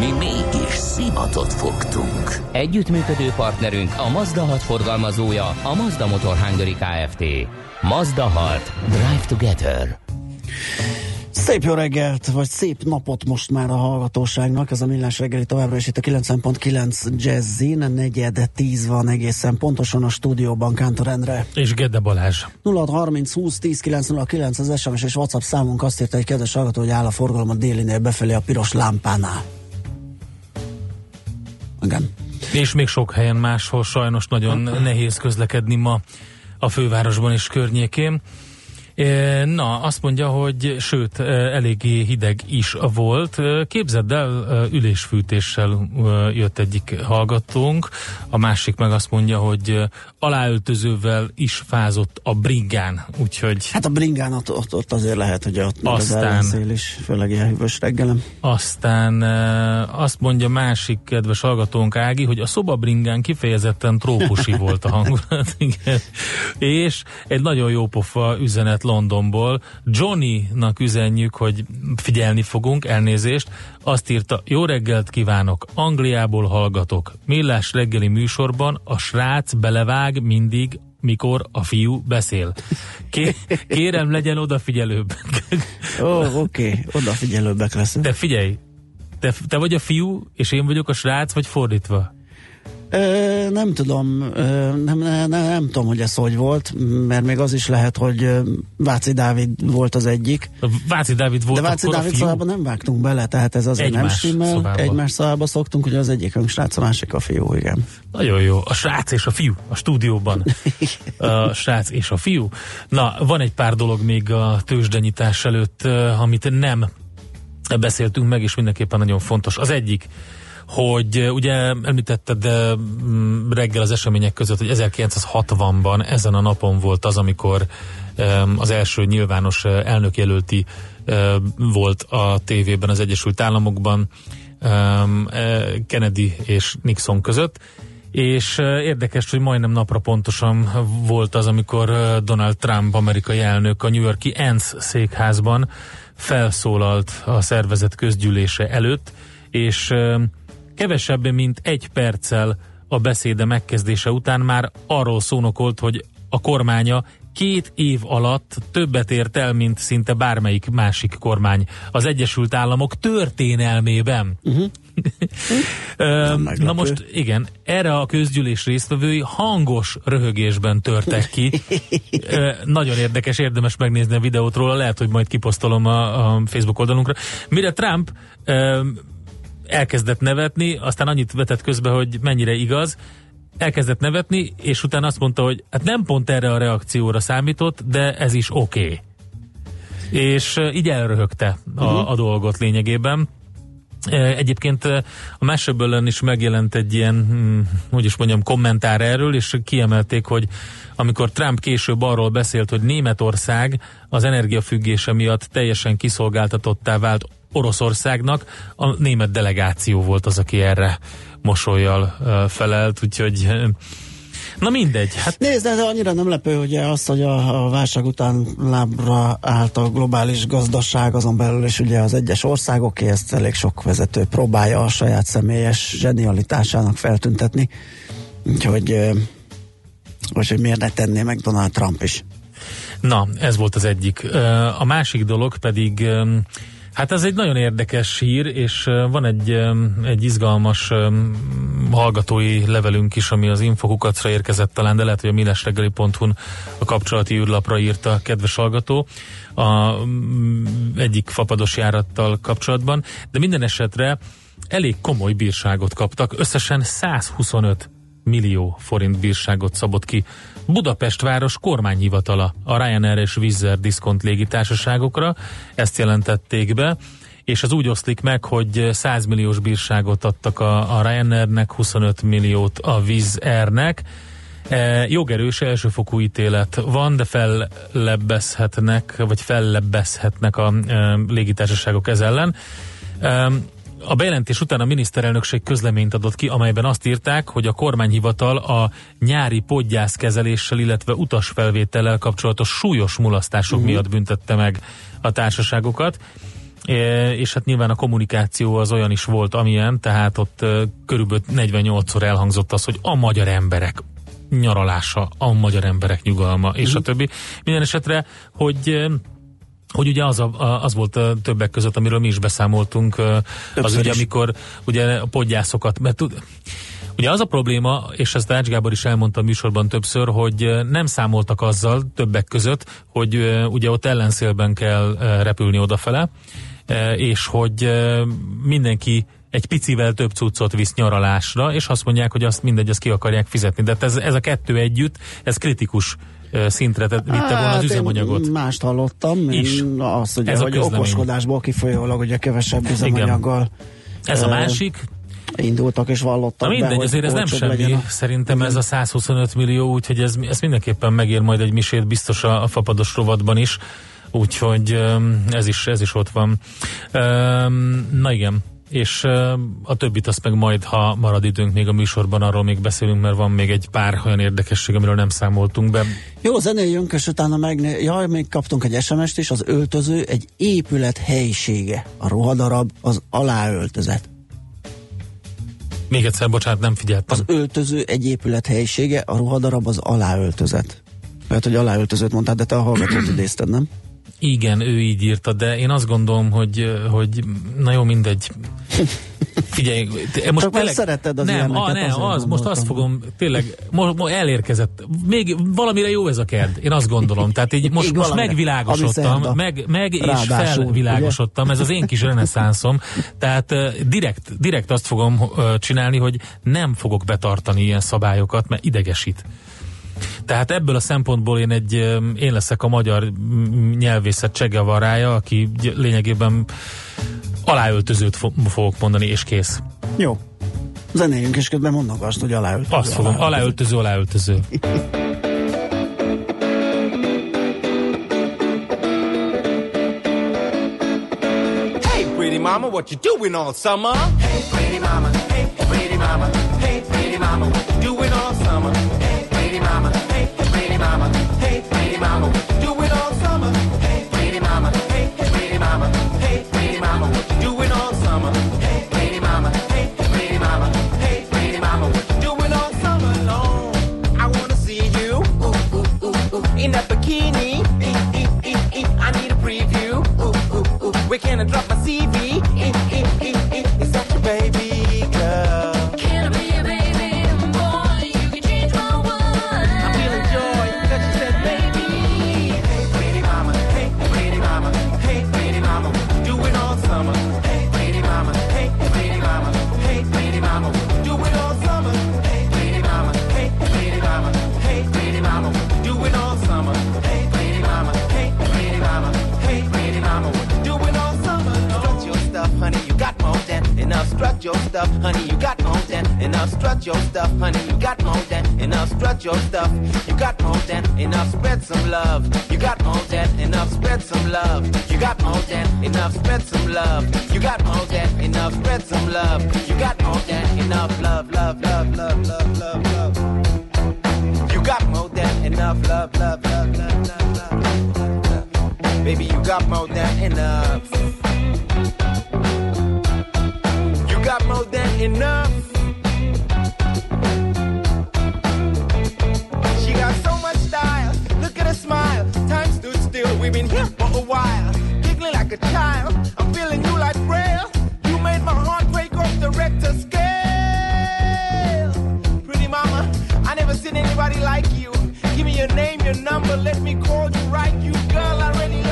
Mi mégis szimatot fogtunk. Együttműködő partnerünk a Mazda 6 forgalmazója, a Mazda Motor Hungary Kft. Mazda 6. Drive Together. Szép jó reggelt, vagy szép napot most már a hallgatóságnak. Ez a millás reggeli továbbra is itt a 9.9 Jazzin, negyed 10 van egészen pontosan a stúdióban Kántor Endre. És Gede Balázs. 0630 20 10 909 az SMS és WhatsApp számunk azt írta egy kedves hallgató, hogy áll a forgalom a délinél befelé a piros lámpánál. Igen. És még sok helyen máshol sajnos nagyon nehéz közlekedni ma a fővárosban és környékén. Na, azt mondja, hogy sőt, eléggé hideg is volt. Képzeld el, ülésfűtéssel jött egyik hallgatónk, a másik meg azt mondja, hogy aláöltözővel is fázott a bringán, úgyhogy... Hát a bringán ott, ott, ott azért lehet, hogy ott aztán, az szél is, főleg ilyen hűvös reggelem. Aztán azt mondja másik kedves hallgatónk Ági, hogy a szobabringán kifejezetten trópusi volt a hangulat, igen. És egy nagyon jó pofa üzenet Londonból. Johnny-nak üzenjük, hogy figyelni fogunk, elnézést. Azt írta, jó reggelt kívánok, Angliából hallgatok. Millás reggeli műsorban a srác belevág mindig mikor a fiú beszél. Ké, kérem, legyen odafigyelőbb. Ó, oh, oké, okay. odafigyelőbbek leszünk. De figyelj, te, te vagy a fiú, és én vagyok a srác, vagy fordítva? Ö, nem tudom, ö, nem, nem, nem tudom, hogy ez hogy volt, mert még az is lehet, hogy Váci Dávid volt az egyik. Váci Dávid volt De Váci Dávid szobában nem vágtunk bele, tehát ez azért Egymás nem stimmel. Szobába. Egymás szobába szoktunk, hogy az egyikünk srác, a másik a fiú, igen. Nagyon jó. A srác és a fiú a stúdióban. a srác és a fiú. Na, van egy pár dolog még a tőzsdenyítás előtt, amit nem beszéltünk meg, és mindenképpen nagyon fontos. Az egyik, hogy ugye említetted mm, reggel az események között, hogy 1960-ban ezen a napon volt az, amikor az első nyilvános elnökjelölti volt a tévében az Egyesült Államokban Kennedy és Nixon között, és érdekes, hogy majdnem napra pontosan volt az, amikor Donald Trump, amerikai elnök a New Yorki ENSZ székházban felszólalt a szervezet közgyűlése előtt, és Kevesebb, mint egy perccel a beszéde megkezdése után már arról szónokolt, hogy a kormánya két év alatt többet ért el, mint szinte bármelyik másik kormány az Egyesült Államok történelmében. Uh-huh. Na most igen, erre a közgyűlés résztvevői hangos röhögésben törtek ki. Nagyon érdekes, érdemes megnézni a videót róla, lehet, hogy majd kiposztolom a, a Facebook oldalunkra. Mire Trump elkezdett nevetni, aztán annyit vetett közbe, hogy mennyire igaz, elkezdett nevetni, és utána azt mondta, hogy hát nem pont erre a reakcióra számított, de ez is oké. Okay. És így elröhögte a, uh-huh. a dolgot lényegében. Egyébként a Másöbből is megjelent egy ilyen, hm, hogy is mondjam, kommentár erről, és kiemelték, hogy amikor Trump később arról beszélt, hogy Németország az energiafüggése miatt teljesen kiszolgáltatottá vált Oroszországnak, a német delegáció volt az, aki erre mosolyjal felelt, úgyhogy Na mindegy. Hát... Nézd, de annyira nem lepő, hogy az, hogy a, a válság után lábra állt a globális gazdaság, azon belül is ugye az egyes országok, ezt elég sok vezető próbálja a saját személyes zsenialitásának feltüntetni. Úgyhogy, hogy miért ne tenné meg Donald Trump is. Na, ez volt az egyik. A másik dolog pedig Hát ez egy nagyon érdekes hír, és van egy, egy izgalmas hallgatói levelünk is, ami az infokukacra érkezett talán, de lehet, hogy a millesreggeli.hu-n a kapcsolati űrlapra írta a kedves hallgató a egyik fapados járattal kapcsolatban, de minden esetre elég komoly bírságot kaptak, összesen 125 millió forint bírságot szabott ki Budapest város kormányhivatala a Ryanair és Wizz diszkont légitársaságokra, ezt jelentették be, és az úgy oszlik meg, hogy 100 milliós bírságot adtak a, a Ryanairnek, 25 milliót a Wizz Airnek, E, jogerős elsőfokú ítélet van, de fellebbezhetnek, vagy fellebbezhetnek a e, légitársaságok ez ellen. E, a bejelentés után a miniszterelnökség közleményt adott ki, amelyben azt írták, hogy a kormányhivatal a nyári podgyászkezeléssel, illetve utasfelvétellel kapcsolatos súlyos mulasztások uh-huh. miatt büntette meg a társaságokat. É, és hát nyilván a kommunikáció az olyan is volt, amilyen, tehát ott körülbelül 48-szor elhangzott az, hogy a magyar emberek nyaralása, a magyar emberek nyugalma, uh-huh. és a többi. Minden esetre, hogy hogy ugye az, a, az volt a többek között, amiről mi is beszámoltunk, Többször az ugye, amikor ugye a podgyászokat, mert tud, Ugye az a probléma, és ezt Ács Gábor is elmondta a műsorban többször, hogy nem számoltak azzal többek között, hogy ugye ott ellenszélben kell repülni odafele, és hogy mindenki egy picivel több cuccot visz nyaralásra, és azt mondják, hogy azt mindegy, ezt ki akarják fizetni. De ez, ez a kettő együtt, ez kritikus szintre vitte volna az hát üzemanyagot. mást hallottam, is. azt ugye, Ez hogy okoskodásból kifolyólag ugye kevesebb üzemanyaggal. Ez a másik, indultak és vallottak Na mindegy, be, azért ez nem semmi, a... szerintem Igen. ez a 125 millió, úgyhogy ez, ez mindenképpen megér majd egy misét biztos a, a fapados rovatban is, úgyhogy ez is, ez is ott van. Na igen, és a többit azt meg majd, ha marad időnk még a műsorban, arról még beszélünk, mert van még egy pár olyan érdekesség, amiről nem számoltunk be. Jó, zenéljünk, és utána meg, jaj, még kaptunk egy SMS-t is, az öltöző egy épület helyisége, a ruhadarab az aláöltözet. Még egyszer, bocsánat, nem figyeltem. Az öltöző egy épület helyisége, a ruhadarab az aláöltözet. Mert hogy aláöltözőt mondtad, de te a hallgatót idézted, nem? Igen, ő így írta, de én azt gondolom, hogy, hogy na jó, mindegy. Figyelj, most Csak tényleg, szereted az nem, a, nem, az, most azt fogom, tényleg, most, most elérkezett. Még valamire jó ez a ked, én azt gondolom. Tehát így most, most megvilágosodtam, meg, meg és felvilágosodtam, ugye? ez az én kis reneszánszom. Tehát direkt, direkt azt fogom csinálni, hogy nem fogok betartani ilyen szabályokat, mert idegesít. Tehát ebből a szempontból én egy, én leszek a magyar nyelvészet csegevarája, aki lényegében aláöltözőt fogok mondani, és kész. Jó. Zenéljünk, és közben mondok azt, hogy aláöltöző. Azt fogom, aláöltöző, aláöltöző. hey, pretty mama, what you doing all summer? Hey, pretty mama, hey, pretty mama, hey, pretty mama, what you doing all summer? Hey, hey, pretty mama, hey, pretty mama, all summer? Hey, pretty mama, hey, pretty mama, hey, pretty mama, what you doing all summer? Hey, pretty mama, hey, pretty mama, hey, pretty mama, what you doing all summer long? I wanna see you ooh, ooh, ooh, ooh, in that bikini. I need a preview. Ooh, ooh, ooh. Drop my CV? Stuff, honey. You got more than enough. Strut your stuff, honey. You got more than enough. Strut your stuff. You got more than enough. Spread some love. You got more than enough. Spread some love. You got more than enough. Spread some love. You got more than enough. Spread some love. You got more than enough. Love, love, love, love, love, love, love. You got more than enough. Love, love, love, love, love, love. Baby, you got more than enough. More than enough. She got so much style. Look at her smile. Time stood still. We've been here for a while. Giggling like a child. I'm feeling you like braille. You made my heart break off the Richter scale. Pretty mama, I never seen anybody like you. Give me your name, your number. Let me call you right. You girl, I really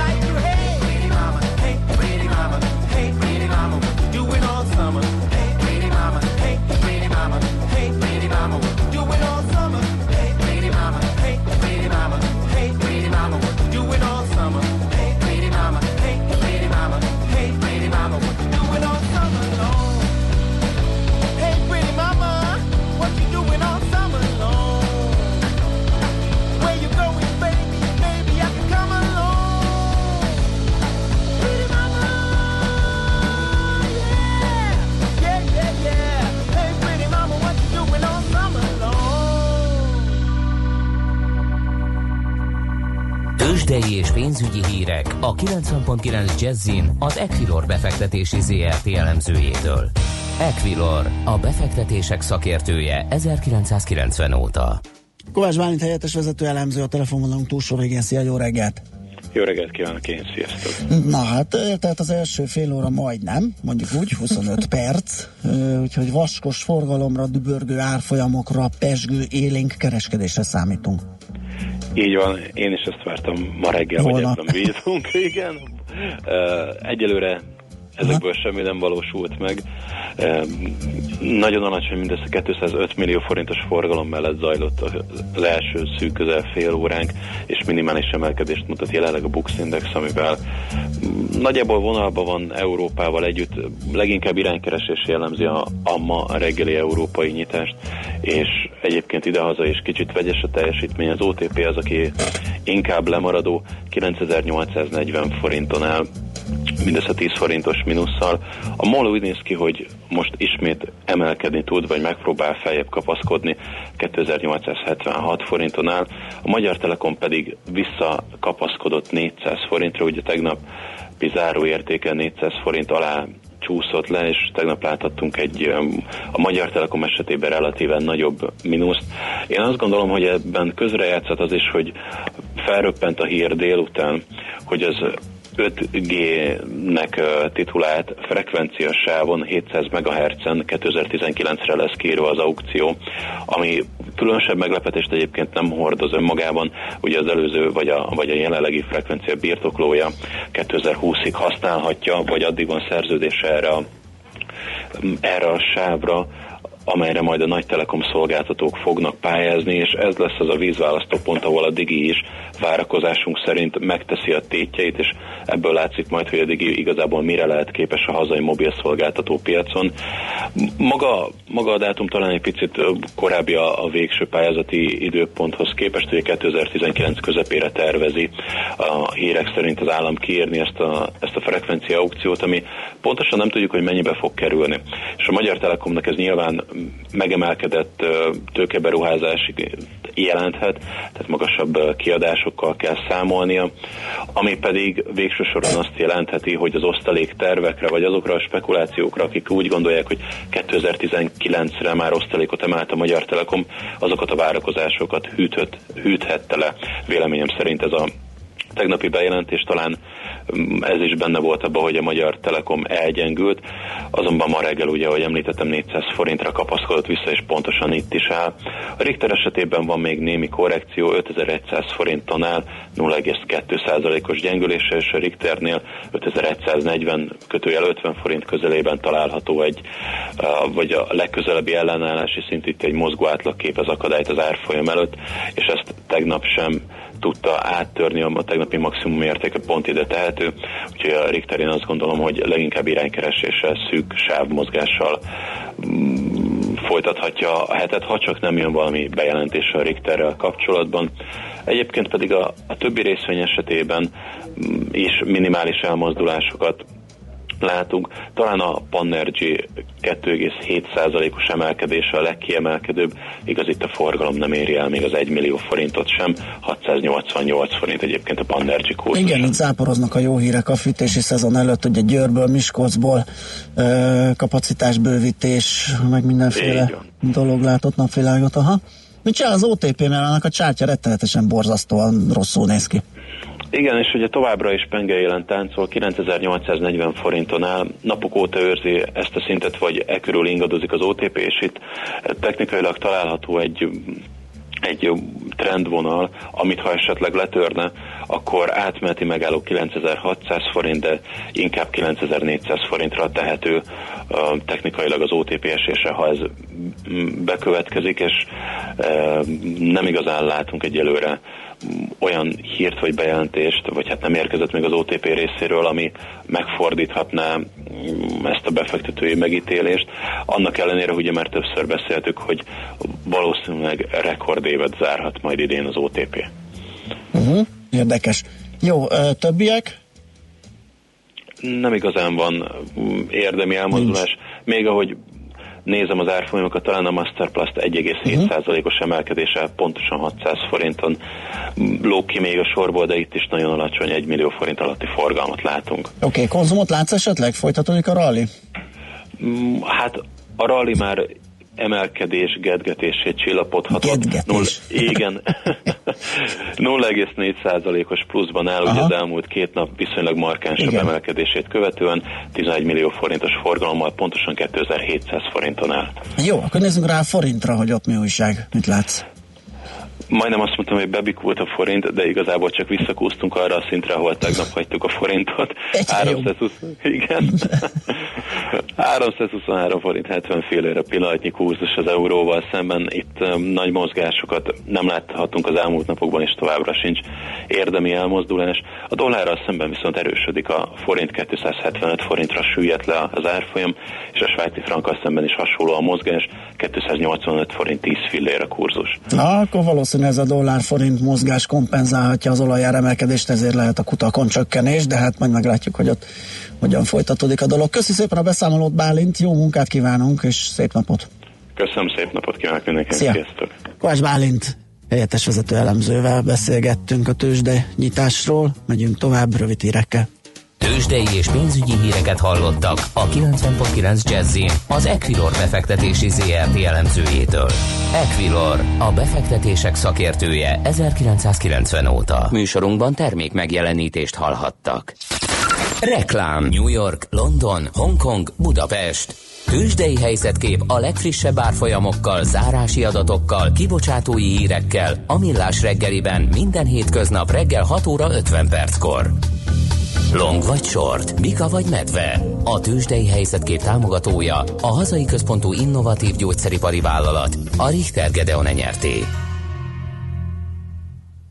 Tőzsdei és pénzügyi hírek a 90.9 Jazzin az Equilor befektetési ZRT elemzőjétől. Equilor, a befektetések szakértője 1990 óta. Kovács Bálint helyettes vezető elemző a telefonvonalunk túlsó végén. Szia, jó reggelt! Jó reggelt kívánok én, sziasztok! Na hát, tehát az első fél óra majdnem, mondjuk úgy, 25 perc, úgyhogy vaskos forgalomra, dübörgő árfolyamokra, pesgő, élénk kereskedésre számítunk. Így van, én is ezt vártam ma reggel, hogy ebben bízunk, igen. Egyelőre ezekből semmi nem valósult meg. Nagyon alacsony, mindössze 205 millió forintos forgalom mellett zajlott az első szűk közel fél óránk, és minimális emelkedést mutat jelenleg a Bux Index, amivel nagyjából vonalban van Európával együtt, leginkább iránykeresés jellemzi a, a ma reggeli európai nyitást, és egyébként idehaza is kicsit vegyes a teljesítmény. Az OTP az, aki inkább lemaradó 9840 forinton áll mindössze 10 forintos minusszal. A MOL úgy néz ki, hogy most ismét emelkedni tud, vagy megpróbál feljebb kapaszkodni 2876 forinton áll. A Magyar Telekom pedig visszakapaszkodott 400 forintra, ugye tegnap bizáró értéke 400 forint alá csúszott le, és tegnap láthattunk egy a Magyar Telekom esetében relatíven nagyobb mínuszt. Én azt gondolom, hogy ebben közrejátszott az is, hogy felröppent a hír délután, hogy az 5G-nek titulált frekvenciasávon 700 MHz-en 2019-re lesz kérve az aukció, ami különösebb meglepetést egyébként nem hordoz önmagában, ugye az előző vagy a, vagy a jelenlegi frekvencia birtoklója 2020-ig használhatja, vagy addig van szerződése erre a, erre a sávra, amelyre majd a nagy telekom szolgáltatók fognak pályázni, és ez lesz az a vízválasztó pont, ahol a Digi is várakozásunk szerint megteszi a tétjeit, és ebből látszik majd, hogy a Digi igazából mire lehet képes a hazai mobil szolgáltató piacon. Maga, maga a dátum talán egy picit korábbi a, a végső pályázati időponthoz képest, hogy 2019 közepére tervezi a hírek szerint az állam kiírni ezt a, ezt a frekvencia aukciót, ami pontosan nem tudjuk, hogy mennyibe fog kerülni. És a Magyar Telekomnak ez nyilván megemelkedett tőkeberuházási jelenthet, tehát magasabb kiadásokkal kell számolnia, ami pedig végső soron azt jelentheti, hogy az osztalék tervekre, vagy azokra a spekulációkra, akik úgy gondolják, hogy 2019-re már osztalékot emelt a Magyar Telekom, azokat a várakozásokat hűtött, hűthette le. Véleményem szerint ez a tegnapi bejelentés talán ez is benne volt abban, hogy a Magyar Telekom elgyengült, azonban ma reggel ugye, ahogy említettem, 400 forintra kapaszkodott vissza, és pontosan itt is áll. A Richter esetében van még némi korrekció, 5100 forinton áll, 0,2%-os gyengülése, és a Richternél 5140 kötőjel 50 forint közelében található egy, vagy a legközelebbi ellenállási szint itt egy mozgó átlagkép az akadályt az árfolyam előtt, és ezt tegnap sem tudta áttörni a tegnapi maximum értéke pont ide tehető, úgyhogy a Richter én azt gondolom, hogy leginkább iránykereséssel, szűk sávmozgással mm, folytathatja a hetet, ha csak nem jön valami bejelentés a Richterrel kapcsolatban. Egyébként pedig a, a többi részvény esetében mm, is minimális elmozdulásokat látunk. Talán a Panergy 2,7%-os emelkedése a legkiemelkedőbb, igaz itt a forgalom nem éri el még az 1 millió forintot sem, 688 forint egyébként a Panergy kurzus. Igen, itt záporoznak a jó hírek a fűtési szezon előtt, ugye Győrből, Miskolcból kapacitásbővítés, meg mindenféle dolog látott napvilágot, aha. Mit csinál az OTP, mert annak a csártya rettenetesen borzasztóan rosszul néz ki. Igen, és ugye továbbra is penge élen táncol, 9840 forinton áll, napok óta őrzi ezt a szintet, vagy e körül ingadozik az OTP, és itt technikailag található egy egy trendvonal, amit ha esetleg letörne, akkor átmeneti megálló 9600 forint, de inkább 9400 forintra tehető uh, technikailag az OTP esése, ha ez bekövetkezik, és uh, nem igazán látunk egyelőre olyan hírt vagy bejelentést, vagy hát nem érkezett még az OTP részéről, ami megfordíthatná mm, ezt a befektetői megítélést. Annak ellenére, ugye már többször beszéltük, hogy valószínűleg rekordévet zárhat majd idén az OTP. Uh-huh. Érdekes. Jó, többiek? Nem igazán van mm, érdemi elmozdulás. Még ahogy nézem az árfolyamokat, talán a Masterplast 1,7%-os uh-huh. emelkedése pontosan 600 forinton lók ki még a sorból, de itt is nagyon alacsony, 1 millió forint alatti forgalmat látunk. Oké, okay, konzumot látsz esetleg? Folytatódik a rally? Mm, hát a rally már emelkedés, gedgetését csillapodhatott. Gedgetés. Null, igen. 0,4%-os pluszban áll, ugye az elmúlt két nap viszonylag markánsabb igen. emelkedését követően 11 millió forintos forgalommal pontosan 2700 forinton áll. Jó, akkor nézzünk rá a forintra, hogy ott mi újság. Mit látsz? majdnem azt mondtam, hogy bebikult a forint, de igazából csak visszakúztunk arra a szintre, ahol tegnap hagytuk a forintot. 320, igen. 323 forint 70 félére pillanatnyi kurzus az euróval szemben. Itt um, nagy mozgásokat nem láthatunk az elmúlt napokban, és továbbra sincs érdemi elmozdulás. A dollárral szemben viszont erősödik a forint 275 forintra süllyed le az árfolyam, és a svájci frankkal szemben is hasonló a mozgás, 285 forint 10 fillére kurzus. Na, akkor valószínűleg valószínű ez a dollár-forint mozgás kompenzálhatja az olajár emelkedést, ezért lehet a kutakon csökkenés, de hát majd meglátjuk, hogy ott hogyan folytatódik a dolog. Köszi szépen a beszámolót, Bálint, jó munkát kívánunk, és szép napot! Köszönöm, szép napot kívánok mindenkinek, Szia. sziasztok! Kovács Bálint, helyettes vezető elemzővel beszélgettünk a tőzsde nyitásról, megyünk tovább rövid hírekkel. Tőzsdei és pénzügyi híreket hallottak a 90.9 jazz az Equilor befektetési ZRT elemzőjétől. Equilor, a befektetések szakértője 1990 óta. Műsorunkban termék megjelenítést hallhattak. Reklám New York, London, Hongkong, Budapest. Tőzsdei helyzetkép a legfrissebb árfolyamokkal, zárási adatokkal, kibocsátói hírekkel, a Millás reggeliben minden hétköznap reggel 6 óra 50 perckor. Long vagy short, Mika vagy medve. A tőzsdei helyzetkép támogatója a hazai központú innovatív gyógyszeripari vállalat, a Richter Gedeon nyerté.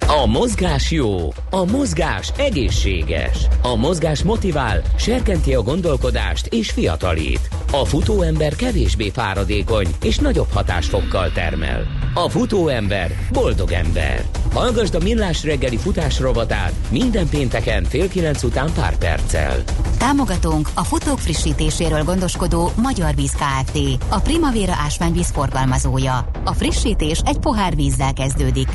A mozgás jó, a mozgás egészséges, a mozgás motivál, serkenti a gondolkodást és fiatalít. A futóember kevésbé fáradékony és nagyobb hatásfokkal termel. A futóember boldog ember. Hallgasd a Millás reggeli futás rovatát minden pénteken fél kilenc után pár perccel. Támogatónk a futók frissítéséről gondoskodó Magyar Víz Kft. A Primavera ásványvíz forgalmazója. A frissítés egy pohár vízzel kezdődik.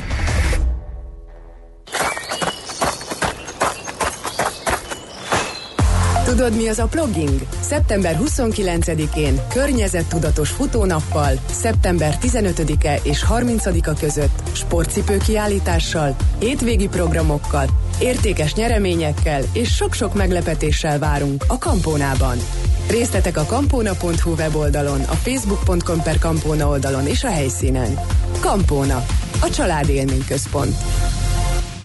Tudod, mi az a plugging? Szeptember 29-én környezettudatos futónappal, szeptember 15-e és 30-a között sportcipő kiállítással, hétvégi programokkal, értékes nyereményekkel és sok-sok meglepetéssel várunk a Kampónában. Részletek a kampóna.hu weboldalon, a facebook.com per kampóna oldalon és a helyszínen. Kampóna, a család élményközpont.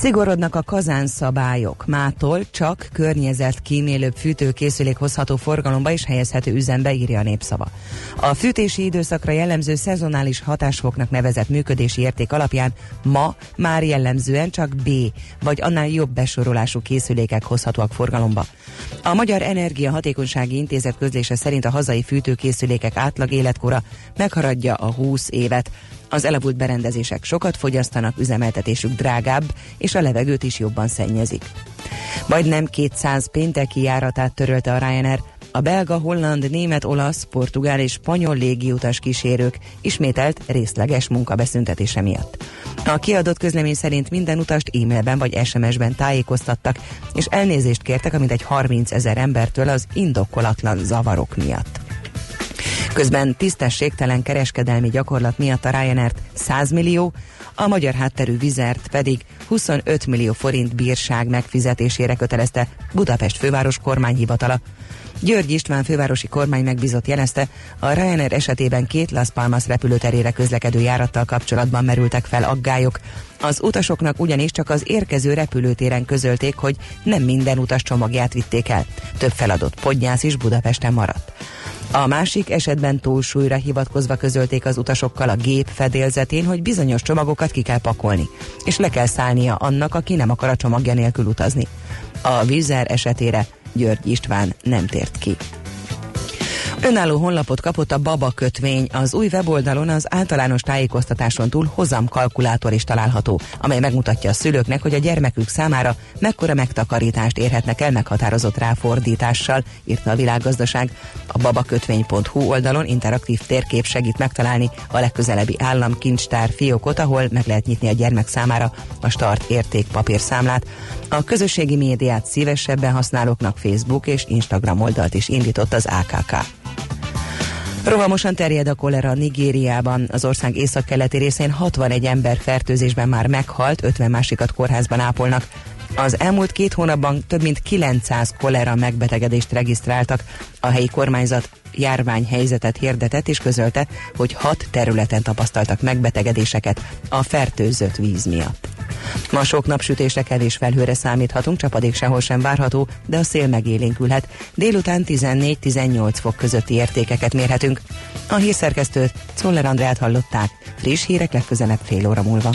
Szigorodnak a kazánszabályok. Mától csak környezet kímélőbb fűtőkészülék hozható forgalomba és helyezhető üzembe, írja a népszava. A fűtési időszakra jellemző szezonális hatásfoknak nevezett működési érték alapján ma már jellemzően csak B vagy annál jobb besorolású készülékek hozhatóak forgalomba. A Magyar Energia Hatékonysági Intézet közlése szerint a hazai fűtőkészülékek átlag életkora megharadja a 20 évet. Az elavult berendezések sokat fogyasztanak, üzemeltetésük drágább, és a levegőt is jobban szennyezik. Majdnem 200 pénteki járatát törölte a Ryanair, a belga, holland, német, olasz, portugál és spanyol légiutas kísérők ismételt részleges munkabeszüntetése miatt. A kiadott közlemény szerint minden utast e-mailben vagy SMS-ben tájékoztattak, és elnézést kértek, amint egy 30 ezer embertől az indokolatlan zavarok miatt. Közben tisztességtelen kereskedelmi gyakorlat miatt a ryanair 100 millió, a magyar hátterű vizert pedig 25 millió forint bírság megfizetésére kötelezte Budapest főváros kormányhivatala. György István fővárosi kormány megbízott jelezte, a Ryanair esetében két Las Palmas repülőterére közlekedő járattal kapcsolatban merültek fel aggályok. Az utasoknak ugyanis csak az érkező repülőtéren közölték, hogy nem minden utas csomagját vitték el. Több feladott podnyász is Budapesten maradt. A másik esetben túlsúlyra hivatkozva közölték az utasokkal a gép fedélzetén, hogy bizonyos csomagokat ki kell pakolni, és le kell szállnia annak, aki nem akar a csomagja nélkül utazni. A vízer esetére György István nem tért ki. Önálló honlapot kapott a Baba kötvény. Az új weboldalon az általános tájékoztatáson túl hozamkalkulátor is található, amely megmutatja a szülőknek, hogy a gyermekük számára mekkora megtakarítást érhetnek el meghatározott ráfordítással, írta a világgazdaság. A babakötvény.hu oldalon interaktív térkép segít megtalálni a legközelebbi államkincstár fiókot, ahol meg lehet nyitni a gyermek számára a start érték papírszámlát. A közösségi médiát szívesebben használóknak Facebook és Instagram oldalt is indított az AKK. Rohamosan terjed a kolera Nigériában. Az ország északkeleti részén 61 ember fertőzésben már meghalt, 50 másikat kórházban ápolnak. Az elmúlt két hónapban több mint 900 kolera megbetegedést regisztráltak. A helyi kormányzat járványhelyzetet hirdetett és közölte, hogy hat területen tapasztaltak megbetegedéseket a fertőzött víz miatt. Ma sok napsütésre kevés felhőre számíthatunk, csapadék sehol sem várható, de a szél megélénkülhet. Délután 14-18 fok közötti értékeket mérhetünk. A hírszerkesztőt Czoller Andrát hallották. Friss hírek legközelebb fél óra múlva.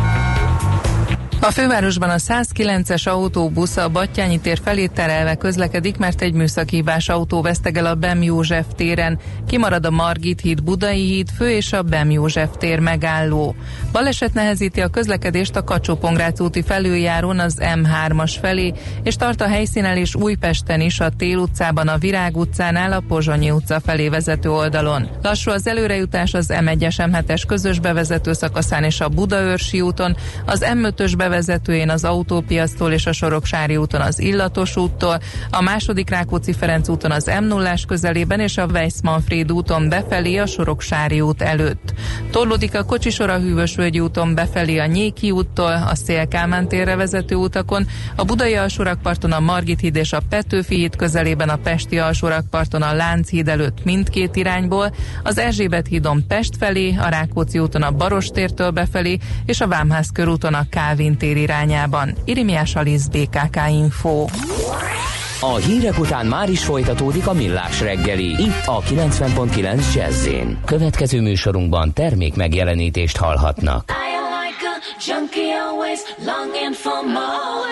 a fővárosban a 109-es autóbusz a Battyányi tér felé terelve közlekedik, mert egy műszakívás autó vesztegel a Bem József téren. Kimarad a Margit híd, Budai híd, fő és a Bem József tér megálló. Baleset nehezíti a közlekedést a kacsó úti felüljárón az M3-as felé, és tart a helyszínen és Újpesten is a Tél utcában, a Virág utcánál, a Pozsonyi utca felé vezető oldalon. Lassú az előrejutás az M1-es M7-es közös bevezető szakaszán és a Budaörsi úton, az M5-ös bevezetőjén az autópiasztól és a Soroksári úton az Illatos úttól, a második Rákóczi Ferenc úton az m 0 közelében és a Weiss-Manfred úton befelé a Soroksári út előtt. Torlódik a kocsisor a Hűvösvölgyi úton befelé a Nyéki úttól, a Szélkámán térre vezető utakon, a Budai alsórakparton a Margit híd és a Petőfi híd közelében a Pesti alsórakparton a Lánchíd előtt mindkét irányból, az Erzsébet hídon Pest felé, a Rákóczi úton a Barostértől befelé és a Vámház körúton a Kávin tér irányában. Irimiás Alisz BKK Info. A hírek után már is folytatódik a millás reggeli. Itt a 90.9 jazz Következő műsorunkban termék megjelenítést hallhatnak. junkie always longing for more.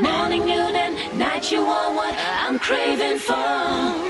Morning, noon and night you are what I'm craving for.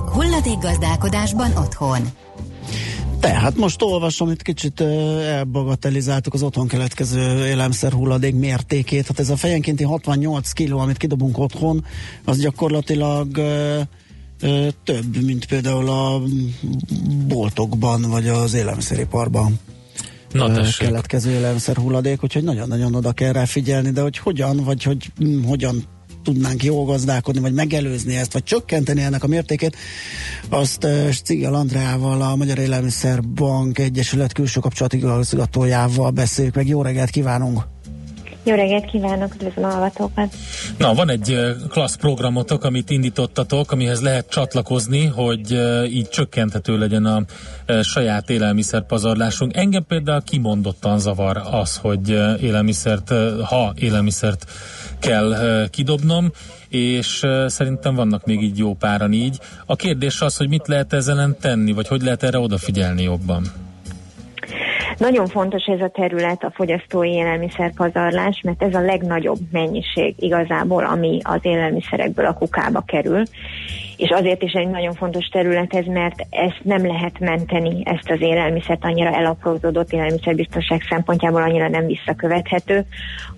Hulladékgazdálkodásban otthon. Tehát most olvasom, itt kicsit elbagatelizáltuk az otthon keletkező élelmiszer hulladék mértékét. Hát ez a fejenkénti 68 kiló, amit kidobunk otthon, az gyakorlatilag ö, ö, több, mint például a boltokban, vagy az élelmiszeriparban Na tessék. keletkező élelmiszer hulladék, úgyhogy nagyon-nagyon oda kell rá figyelni, de hogy hogyan, vagy hogy hm, hogyan tudnánk jól gazdálkodni, vagy megelőzni ezt, vagy csökkenteni ennek a mértékét, azt Cigel Andreával, a Magyar Élelmiszerbank Egyesület külső kapcsolati igazgatójával beszéljük meg. Jó reggelt kívánunk! Jó reggelt kívánok, üdvözlöm a hallgatókat! Na, van egy ö, klassz programotok, amit indítottatok, amihez lehet csatlakozni, hogy ö, így csökkenthető legyen a saját élelmiszerpazarlásunk. Engem például kimondottan zavar az, hogy élelmiszert, ha élelmiszert kell kidobnom, és szerintem vannak még így jó páran így. A kérdés az, hogy mit lehet ezzel tenni, vagy hogy lehet erre odafigyelni jobban. Nagyon fontos ez a terület, a fogyasztói élelmiszerpazarlás, mert ez a legnagyobb mennyiség igazából, ami az élelmiszerekből a kukába kerül. És azért is egy nagyon fontos terület ez, mert ezt nem lehet menteni, ezt az élelmiszert annyira elaprózódott élelmiszerbiztonság szempontjából annyira nem visszakövethető,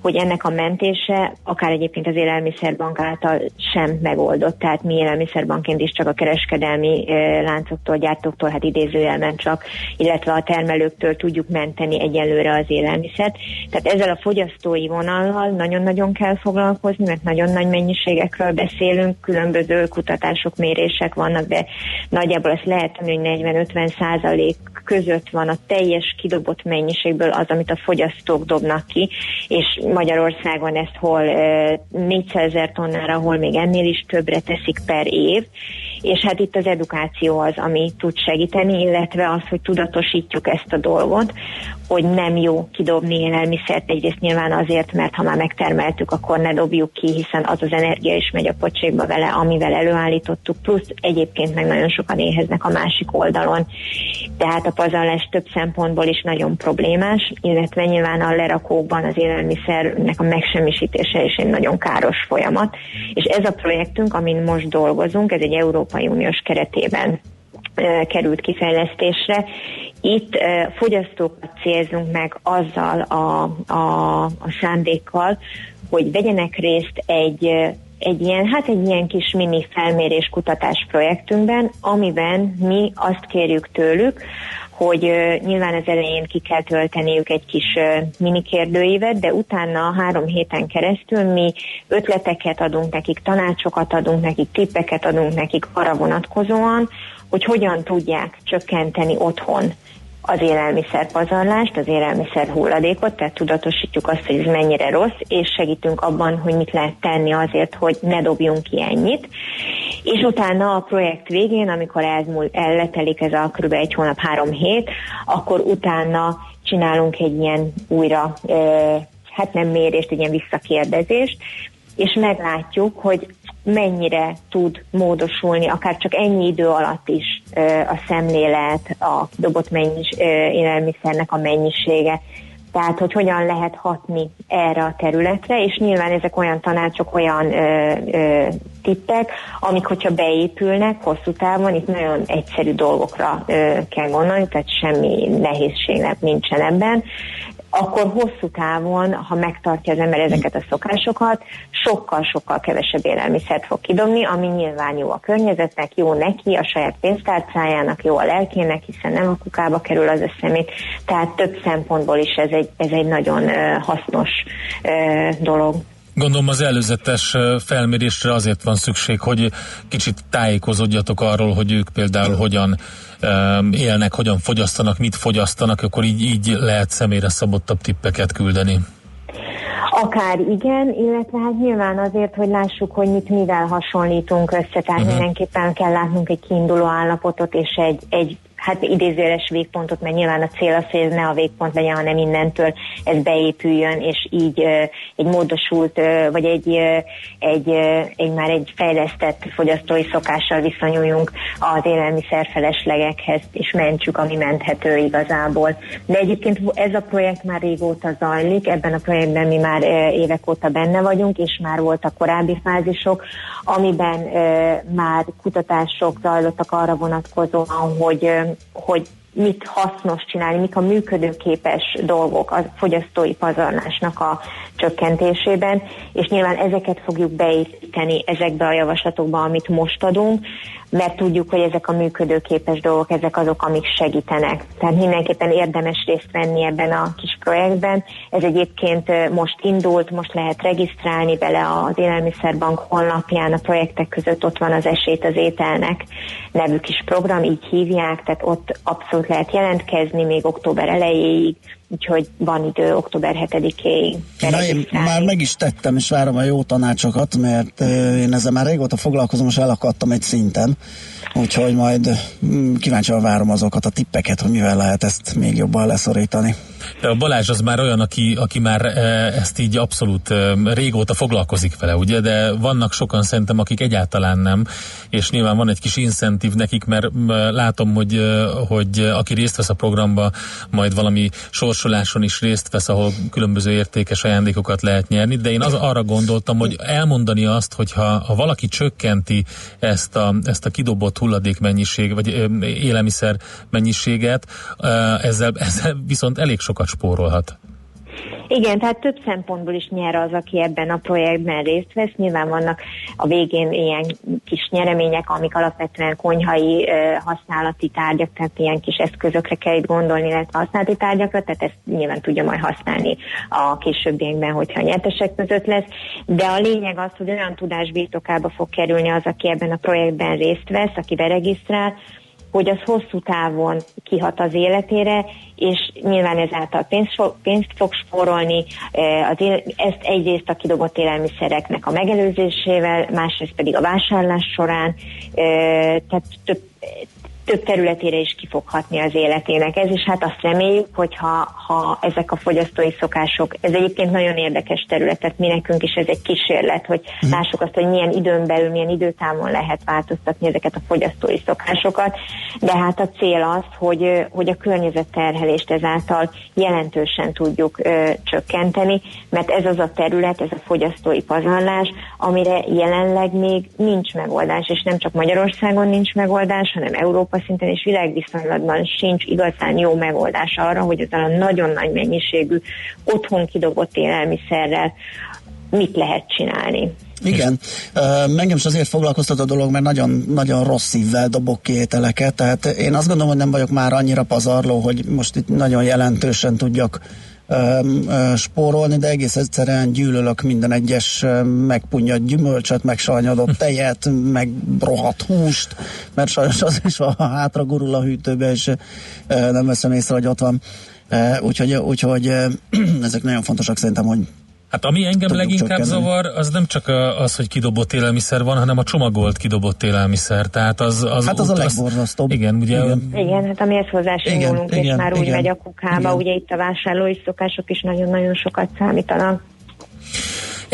hogy ennek a mentése akár egyébként az élelmiszerbank által sem megoldott. Tehát mi élelmiszerbankként is csak a kereskedelmi eh, láncoktól, gyártóktól, hát idézőjelben csak, illetve a termelőktől tudjuk menteni egyelőre az élelmiszert. Tehát ezzel a fogyasztói vonallal nagyon-nagyon kell foglalkozni, mert nagyon nagy mennyiségekről beszélünk, különböző kutatások, mérések vannak, de nagyjából azt lehet tudni, hogy 40-50 százalék között van a teljes kidobott mennyiségből az, amit a fogyasztók dobnak ki, és Magyarországon ezt hol eh, 400 ezer tonnára, hol még ennél is többre teszik per év, és hát itt az edukáció az, ami tud segíteni, illetve az, hogy tudatosítjuk ezt a dolgot, hogy nem jó kidobni élelmiszert, egyrészt nyilván azért, mert ha már megtermeltük, akkor ne dobjuk ki, hiszen az az energia is megy a pocsékba vele, amivel előállítottuk, plusz egyébként meg nagyon sokan éheznek a másik oldalon. Tehát a pazarlás több szempontból is nagyon problémás, illetve nyilván a lerakókban az élelmiszernek a megsemmisítése is egy nagyon káros folyamat. És ez a projektünk, amin most dolgozunk, ez egy Európai Uniós keretében került kifejlesztésre. Itt fogyasztókat célzunk meg azzal a, a, a szándékkal, hogy vegyenek részt egy egy ilyen, hát egy ilyen kis mini felmérés kutatás projektünkben, amiben mi azt kérjük tőlük, hogy ö, nyilván az elején ki kell tölteniük egy kis ö, mini kérdőívet, de utána három héten keresztül mi ötleteket adunk nekik, tanácsokat adunk nekik, tippeket adunk nekik arra vonatkozóan, hogy hogyan tudják csökkenteni otthon az élelmiszer pazarlást, az élelmiszer hulladékot, tehát tudatosítjuk azt, hogy ez mennyire rossz, és segítünk abban, hogy mit lehet tenni azért, hogy ne dobjunk ki ennyit. És utána a projekt végén, amikor elmúl, elletelik ez a kb. egy hónap, három hét, akkor utána csinálunk egy ilyen újra, hát nem mérést, egy ilyen visszakérdezést, és meglátjuk, hogy mennyire tud módosulni, akár csak ennyi idő alatt is a szemlélet, a dobott mennyis, élelmiszernek a mennyisége, tehát hogy hogyan lehet hatni erre a területre, és nyilván ezek olyan tanácsok, olyan ö, ö, tippek, amik hogyha beépülnek hosszú távon, itt nagyon egyszerű dolgokra ö, kell gondolni, tehát semmi nehézség nincsen ebben, akkor hosszú távon, ha megtartja az ember ezeket a szokásokat, sokkal-sokkal kevesebb élelmiszert fog kidobni, ami nyilván jó a környezetnek, jó neki, a saját pénztárcájának, jó a lelkének, hiszen nem a kukába kerül az összemét. Tehát több szempontból is ez egy, ez egy nagyon hasznos dolog. Gondolom az előzetes felmérésre azért van szükség, hogy kicsit tájékozódjatok arról, hogy ők például hogyan élnek, hogyan fogyasztanak, mit fogyasztanak, akkor így, így lehet személyre szabottabb tippeket küldeni. Akár igen, illetve hát nyilván azért, hogy lássuk, hogy mit mivel hasonlítunk össze, tehát uh-huh. mindenképpen kell látnunk egy kiinduló állapotot és egy, egy hát idézőjeles végpontot, mert nyilván a cél az, hogy ez ne a végpont legyen, hanem innentől ez beépüljön, és így egy módosult, vagy egy, egy, egy már egy fejlesztett fogyasztói szokással viszonyuljunk az élelmiszer feleslegekhez, és mentsük, ami menthető igazából. De egyébként ez a projekt már régóta zajlik, ebben a projektben mi már évek óta benne vagyunk, és már voltak korábbi fázisok, amiben már kutatások zajlottak arra vonatkozóan, hogy hogy mit hasznos csinálni, mik a működőképes dolgok a fogyasztói pazarlásnak a csökkentésében, és nyilván ezeket fogjuk beépíteni ezekbe a javaslatokba, amit most adunk, mert tudjuk, hogy ezek a működőképes dolgok, ezek azok, amik segítenek. Tehát mindenképpen érdemes részt venni ebben a kis projektben. Ez egyébként most indult, most lehet regisztrálni bele az Élelmiszerbank honlapján, a projektek között ott van az esélyt az ételnek nevű kis program, így hívják, tehát ott abszolút lehet jelentkezni még október elejéig, úgyhogy van idő október 7-éig. Na, én már meg is tettem, és várom a jó tanácsokat, mert én ezzel már régóta foglalkozom, és elakadtam egy szinten. Úgyhogy majd mm, kíváncsian várom azokat a tippeket, hogy mivel lehet ezt még jobban leszorítani. A Balázs az már olyan, aki, aki már ezt így abszolút régóta foglalkozik vele, ugye, de vannak sokan szerintem, akik egyáltalán nem, és nyilván van egy kis incentív nekik, mert látom, hogy, hogy aki részt vesz a programba, majd valami sorsoláson is részt vesz, ahol különböző értékes ajándékokat lehet nyerni, de én az, arra gondoltam, hogy elmondani azt, hogy ha, ha valaki csökkenti ezt a, ezt a kidobott hulladék mennyiség, vagy élelmiszer mennyiséget, ezzel, ezzel viszont elég sokat spórolhat. Igen, tehát több szempontból is nyer az, aki ebben a projektben részt vesz. Nyilván vannak a végén ilyen kis nyeremények, amik alapvetően konyhai ö, használati tárgyak, tehát ilyen kis eszközökre kell itt gondolni, illetve használati tárgyakra, tehát ezt nyilván tudja majd használni a későbbiekben, hogyha a nyertesek között lesz. De a lényeg az, hogy olyan tudás birtokába fog kerülni az, aki ebben a projektben részt vesz, aki beregisztrál, hogy az hosszú távon kihat az életére, és nyilván ezáltal pénzt pénzt fog spórolni, él, ezt egyrészt a kidobott élelmiszereknek a megelőzésével, másrészt pedig a vásárlás során, eh, tehát több, több területére is ki fog hatni az életének ez, és hát azt reméljük, hogy ha, ha ezek a fogyasztói szokások, ez egyébként nagyon érdekes terület, tehát mi nekünk is ez egy kísérlet, hogy lássuk azt, hogy milyen időn belül, milyen időtávon lehet változtatni ezeket a fogyasztói szokásokat, de hát a cél az, hogy, hogy a környezetterhelést ezáltal jelentősen tudjuk ö, csökkenteni, mert ez az a terület, ez a fogyasztói pazarlás, amire jelenleg még nincs megoldás, és nem csak Magyarországon nincs megoldás, hanem Európa szinten és világviszonylatban sincs igazán jó megoldás arra, hogy ezzel a nagyon nagy mennyiségű otthon kidobott élelmiszerrel mit lehet csinálni. Igen, uh, engem is azért foglalkoztat a dolog, mert nagyon, nagyon rossz szívvel dobok ki ételeket, tehát én azt gondolom, hogy nem vagyok már annyira pazarló, hogy most itt nagyon jelentősen tudjak spórolni, de egész egyszerűen gyűlölök minden egyes megpunyad gyümölcsöt, meg sajnyadott tejet, meg rohadt húst, mert sajnos az is van, ha hátra gurul a hűtőbe, és nem veszem észre, hogy ott van. Úgyhogy, úgyhogy ezek nagyon fontosak szerintem, hogy Hát ami engem Tudjuk leginkább zavar, az nem csak a- az, hogy kidobott élelmiszer van, hanem a csomagolt kidobott élelmiszer. Tehát az, az, Hát az a legborzasztóbb. Igen, ugye Igen. Igen, hát amihez hozzá sem Igen, nyúlunk, és igen, már úgy igen, megy a kukába, igen. ugye itt a vásárlói szokások is nagyon-nagyon sokat számítanak.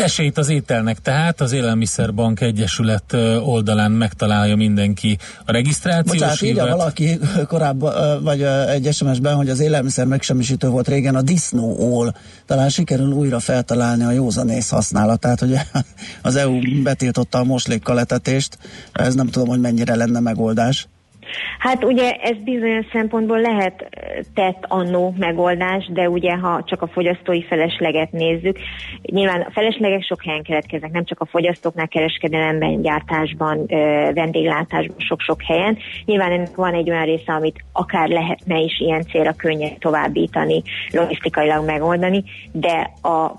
Esélyt az ételnek, tehát az Élelmiszerbank Egyesület oldalán megtalálja mindenki a regisztrációs Bocsánat, írja valaki korábban, vagy egy SMS-ben, hogy az élelmiszer megsemmisítő volt régen a disznóól. Talán sikerül újra feltalálni a józanész használatát, hogy az EU betiltotta a moslékkal etetést. Ez nem tudom, hogy mennyire lenne megoldás. Hát ugye ez bizonyos szempontból lehet eh, tett annó megoldás, de ugye ha csak a fogyasztói felesleget nézzük, nyilván a feleslegek sok helyen keletkeznek, nem csak a fogyasztóknál, kereskedelemben, gyártásban, vendéglátásban, sok-sok helyen. Nyilván ennek van egy olyan része, amit akár lehetne is ilyen célra könnyen továbbítani, logisztikailag megoldani, de a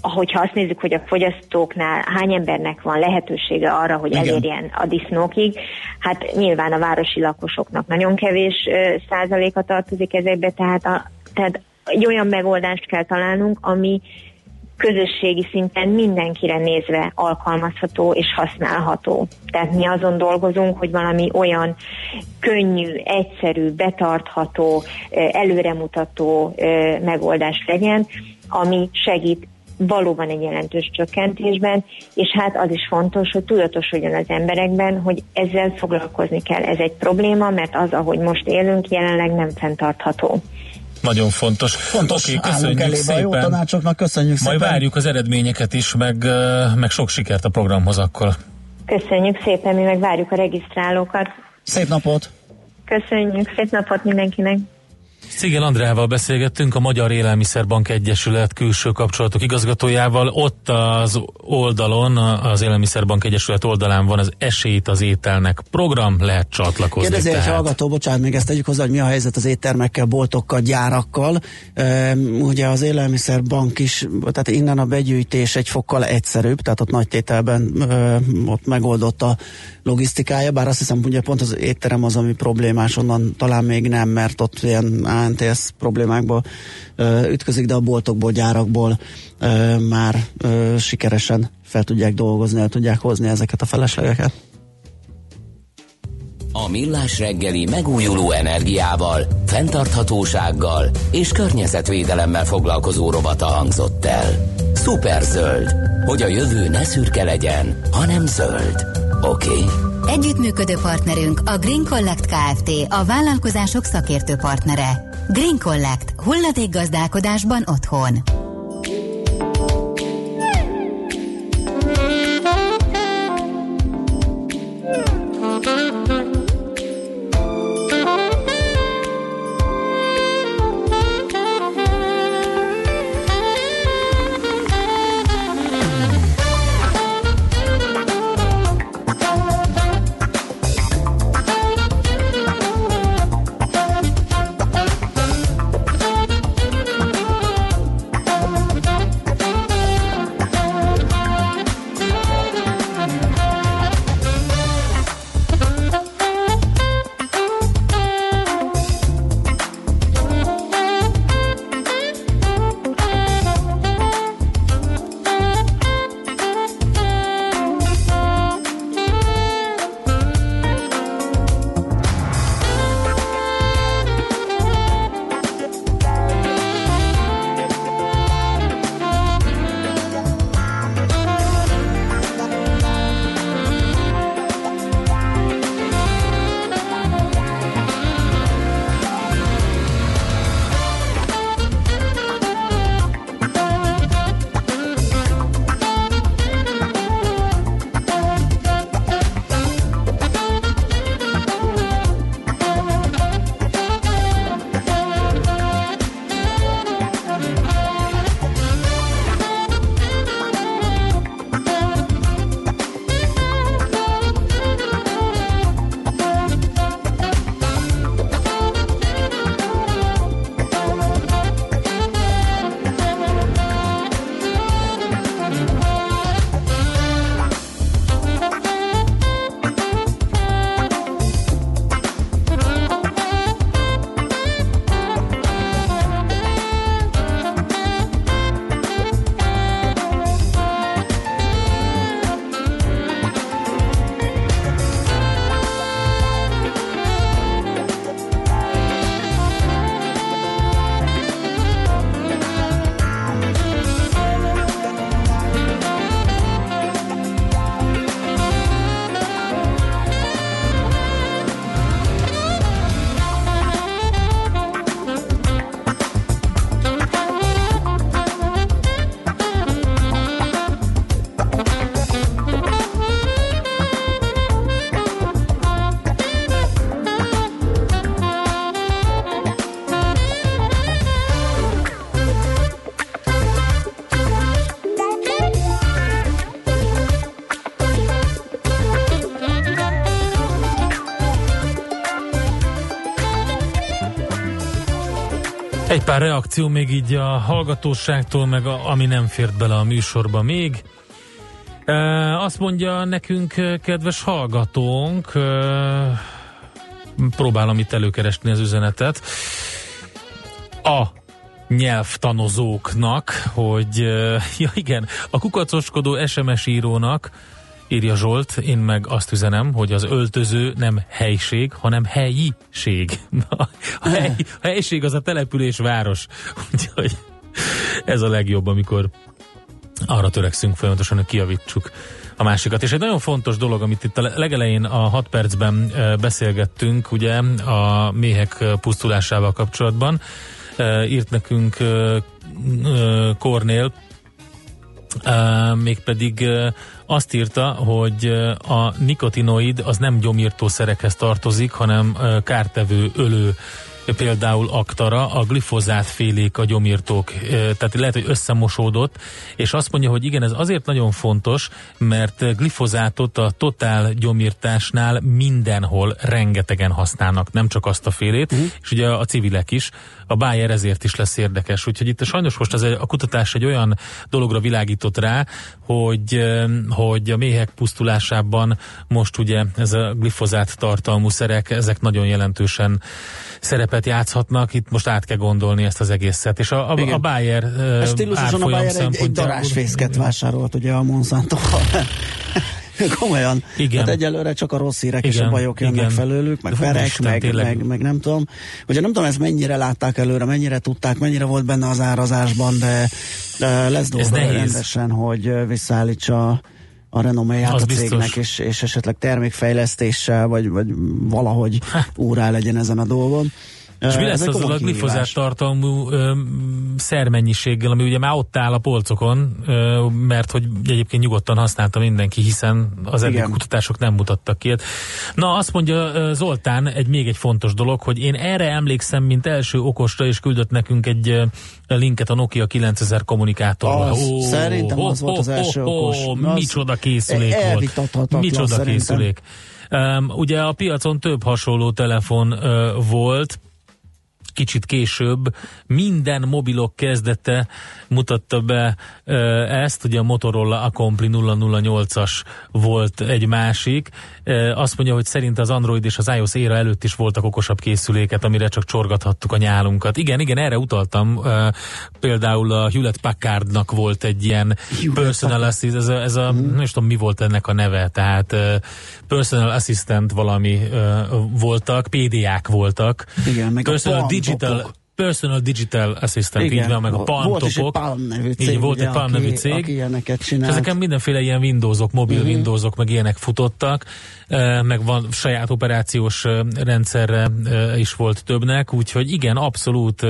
hogyha azt nézzük, hogy a fogyasztóknál hány embernek van lehetősége arra, hogy Igen. elérjen a disznókig, hát nyilván a városi lakosoknak nagyon kevés százaléka tartozik ezekbe, tehát, a, tehát egy olyan megoldást kell találnunk, ami közösségi szinten mindenkire nézve alkalmazható és használható. Tehát mi azon dolgozunk, hogy valami olyan könnyű, egyszerű, betartható, előremutató megoldás legyen, ami segít valóban egy jelentős csökkentésben, és hát az is fontos, hogy tudatosodjon az emberekben, hogy ezzel foglalkozni kell. Ez egy probléma, mert az, ahogy most élünk, jelenleg nem fenntartható. Nagyon fontos. Fontos, okay, köszönjük elébe a jó szépen. tanácsoknak, köszönjük Majd szépen. várjuk az eredményeket is, meg, meg sok sikert a programhoz akkor. Köszönjük szépen, mi meg várjuk a regisztrálókat. Szép napot! Köszönjük, szép napot mindenkinek! Szigel Andrával beszélgettünk, a Magyar Élelmiszerbank Egyesület külső kapcsolatok igazgatójával. Ott az oldalon, az Élelmiszerbank Egyesület oldalán van az Esélyt az ételnek program, lehet csatlakozni. Kérdezi egy hallgató, bocsánat, még ezt tegyük hozzá, hogy mi a helyzet az éttermekkel, boltokkal, gyárakkal. Üm, ugye az élelmiszerbank is, tehát innen a begyűjtés egy fokkal egyszerűbb, tehát ott nagy tételben üm, ott megoldott a logisztikája, bár azt hiszem, ugye pont az étterem az, ami problémás, onnan talán még nem, mert ott ilyen ANTS problémákba ütközik, de a boltokból, gyárakból már sikeresen fel tudják dolgozni, el tudják hozni ezeket a feleslegeket. A Millás reggeli megújuló energiával, fenntarthatósággal és környezetvédelemmel foglalkozó rovata hangzott el. Superzöld, hogy a jövő ne szürke legyen, hanem zöld. Oké? Okay? Együttműködő partnerünk a Green Collect Kft. A vállalkozások szakértő partnere. Green Collect. Hulladékgazdálkodásban otthon. Pár reakció még így a hallgatóságtól, meg a, ami nem fért bele a műsorba még. E, azt mondja nekünk, kedves hallgatónk, e, próbálom itt előkeresni az üzenetet, a nyelvtanozóknak, hogy e, ja igen, a kukacoskodó SMS írónak írja Zsolt, én meg azt üzenem, hogy az öltöző nem helység, hanem helyiség. Na, a, hely, a helység az a település, város. Úgyhogy ez a legjobb, amikor arra törekszünk folyamatosan, hogy kiavítsuk a másikat. És egy nagyon fontos dolog, amit itt a legelején a 6 percben beszélgettünk, ugye a méhek pusztulásával kapcsolatban, írt nekünk Kornél, mégpedig azt írta, hogy a nikotinoid az nem gyomírtószerekhez tartozik, hanem kártevő ölő például aktara, a glifozát félék a gyomírtók, tehát lehet, hogy összemosódott, és azt mondja, hogy igen, ez azért nagyon fontos, mert glifozátot a totál gyomírtásnál mindenhol rengetegen használnak, nem csak azt a félét, uh-huh. és ugye a civilek is, a Bayer ezért is lesz érdekes. Úgyhogy itt sajnos most az, a kutatás egy olyan dologra világított rá, hogy, hogy a méhek pusztulásában most ugye ez a glifozát tartalmú szerek, ezek nagyon jelentősen szerepet játszhatnak, itt most át kell gondolni ezt az egészet. És a, a, a Bayer uh, Stílusosan a Bayer egy, egy darásfészket vásárolt ugye a monsanto Komolyan. Igen. Hát egyelőre csak a rossz hírek igen, és a bajok jönnek igen. felőlük, meg verek, meg, meg, meg, nem tudom. Ugye nem tudom, ezt mennyire látták előre, mennyire tudták, mennyire volt benne az árazásban, de, de lesz dolga rendesen, hogy visszaállítsa a renoméját az a cégnek, biztos. és, és esetleg termékfejlesztéssel, vagy, vagy valahogy hát. úrá legyen ezen a dolgon. És mi lesz azzal a glifozát tartalmú ö, szermennyiséggel, ami ugye már ott áll a polcokon, ö, mert hogy egyébként nyugodtan használta mindenki, hiszen az eddig kutatások nem mutattak ki. Na, azt mondja Zoltán, egy még egy fontos dolog, hogy én erre emlékszem, mint első okosra, és küldött nekünk egy linket a Nokia 9000 kommunikátorra. Az, oh, szerintem az oh, volt az első oh, okos. Oh, micsoda készülék volt. Micsoda készülék. Um, ugye a piacon több hasonló telefon uh, volt, kicsit később minden mobilok kezdete mutatta be ezt, ugye a Motorola Accompli 008-as volt egy másik. Azt mondja, hogy szerint az Android és az iOS éra előtt is voltak okosabb készüléket, amire csak csorgathattuk a nyálunkat. Igen, igen, erre utaltam. Például a Hewlett Packardnak volt egy ilyen Hewlett personal assistant, ez a, ez a mm. nem is tudom mi volt ennek a neve, tehát personal assistant valami voltak, PDA-k voltak. Igen, meg personal a digital Personal Digital Assistant, Igen, így van, meg a Palm Volt topok. egy Palm nevű cég, így volt egy Palm nevű cég. Aki ilyeneket csinált. És ezeken mindenféle ilyen Windowsok, mobil uh-huh. Windowsok, meg ilyenek futottak, meg van saját operációs rendszerre is volt többnek, úgyhogy igen, abszolút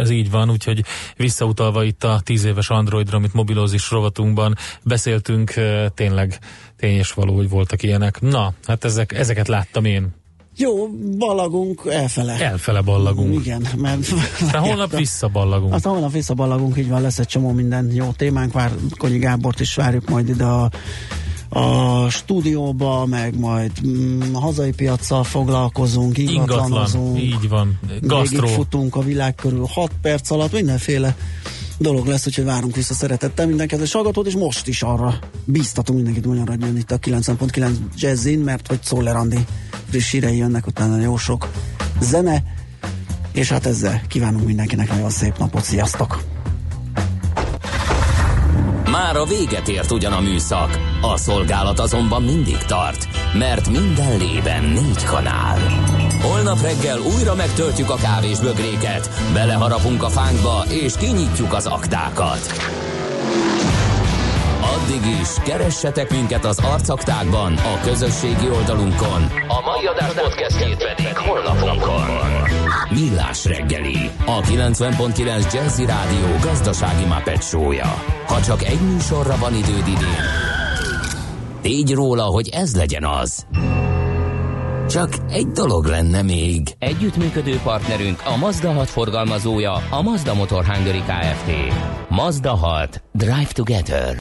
ez így van, úgyhogy visszautalva itt a tíz éves Androidra, amit mobilózis rovatunkban beszéltünk, tényleg tény és való, hogy voltak ilyenek. Na, hát ezek, ezeket láttam én. Jó, ballagunk elfele. Elfele ballagunk. Igen, mert... De holnap visszaballagunk. Aztán holnap visszaballagunk, így van, lesz egy csomó minden jó témánk, vár, Konyi Gábort is várjuk majd ide a, a stúdióba, meg majd mm, a hazai piacsal foglalkozunk, ingatlanozunk. Ingatlan, így van. Gasztró. futunk a világ körül 6 perc alatt, mindenféle dolog lesz, úgyhogy várunk vissza szeretettel minden kedves hallgatót, és most is arra bíztatunk mindenkit Magyar Radjon itt a 9.9 Jazzin, mert hogy Szoller Andi friss hírei jönnek, utána jó sok zene, és hát ezzel kívánunk mindenkinek nagyon szép napot, sziasztok! Már a véget ért ugyan a műszak, a szolgálat azonban mindig tart, mert minden lében négy kanál. Holnap reggel újra megtöltjük a kávés bögréket, beleharapunk a fánkba és kinyitjuk az aktákat. Addig is, keressetek minket az arcaktákban, a közösségi oldalunkon. A mai adás podcastjét pedig holnapunkon. Millás reggeli, a 90.9 Jazzy Rádió gazdasági mapetsója. Ha csak egy műsorra van időd idén, tégy róla, hogy ez legyen az. Csak egy dolog lenne még. Együttműködő partnerünk a Mazda 6 forgalmazója, a Mazda Motor Hungary Kft. Mazda 6. Drive Together.